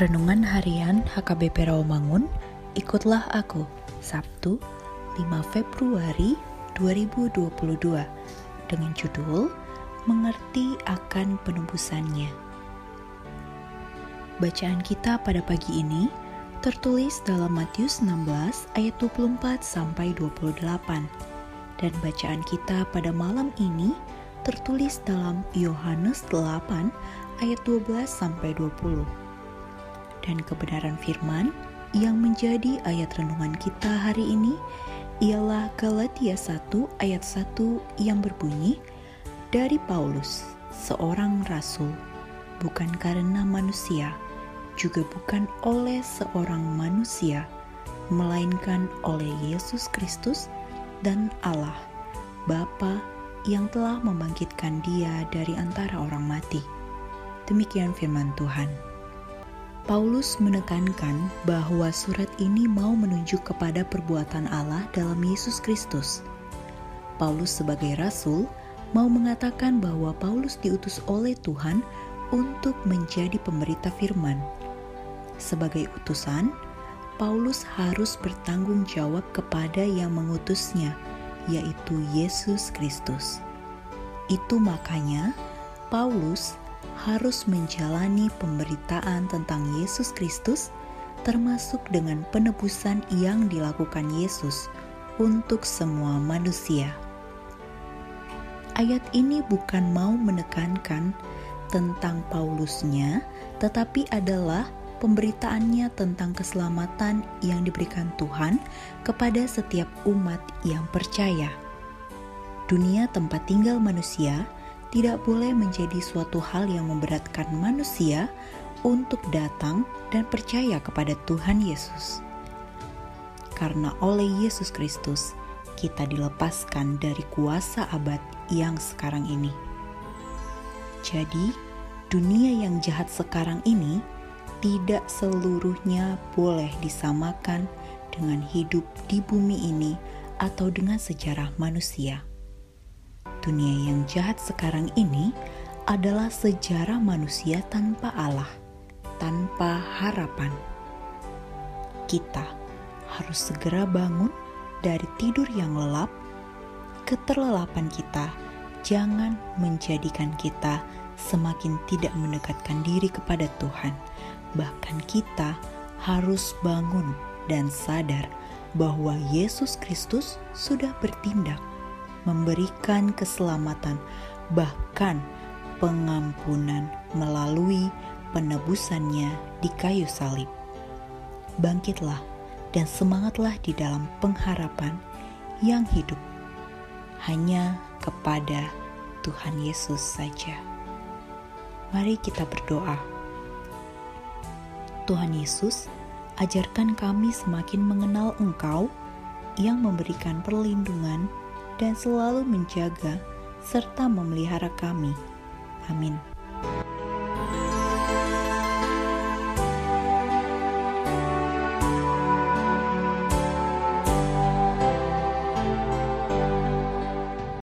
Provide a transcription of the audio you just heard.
Renungan Harian HKBP Rawamangun, ikutlah aku, Sabtu 5 Februari 2022, dengan judul Mengerti akan penebusannya. Bacaan kita pada pagi ini tertulis dalam Matius 16 ayat 24 sampai 28 dan bacaan kita pada malam ini tertulis dalam Yohanes 8 ayat 12 sampai 20 dan kebenaran firman yang menjadi ayat renungan kita hari ini ialah Galatia 1 ayat 1 yang berbunyi dari Paulus, seorang rasul, bukan karena manusia, juga bukan oleh seorang manusia, melainkan oleh Yesus Kristus dan Allah, Bapa yang telah membangkitkan dia dari antara orang mati. Demikian firman Tuhan. Paulus menekankan bahwa surat ini mau menunjuk kepada perbuatan Allah dalam Yesus Kristus. Paulus sebagai rasul mau mengatakan bahwa Paulus diutus oleh Tuhan untuk menjadi pemberita firman. Sebagai utusan, Paulus harus bertanggung jawab kepada yang mengutusnya, yaitu Yesus Kristus. Itu makanya Paulus harus menjalani pemberitaan tentang Yesus Kristus, termasuk dengan penebusan yang dilakukan Yesus untuk semua manusia. Ayat ini bukan mau menekankan tentang Paulusnya, tetapi adalah pemberitaannya tentang keselamatan yang diberikan Tuhan kepada setiap umat yang percaya. Dunia tempat tinggal manusia tidak boleh menjadi suatu hal yang memberatkan manusia untuk datang dan percaya kepada Tuhan Yesus. Karena oleh Yesus Kristus, kita dilepaskan dari kuasa abad yang sekarang ini. Jadi, dunia yang jahat sekarang ini tidak seluruhnya boleh disamakan dengan hidup di bumi ini atau dengan sejarah manusia dunia yang jahat sekarang ini adalah sejarah manusia tanpa Allah, tanpa harapan. Kita harus segera bangun dari tidur yang lelap. Keterlelapan kita jangan menjadikan kita semakin tidak mendekatkan diri kepada Tuhan. Bahkan kita harus bangun dan sadar bahwa Yesus Kristus sudah bertindak memberikan keselamatan, bahkan pengampunan melalui penebusannya di kayu salib. Bangkitlah dan semangatlah di dalam pengharapan yang hidup hanya kepada Tuhan Yesus saja. Mari kita berdoa. Tuhan Yesus, ajarkan kami semakin mengenal Engkau yang memberikan perlindungan dan selalu menjaga serta memelihara kami. Amin.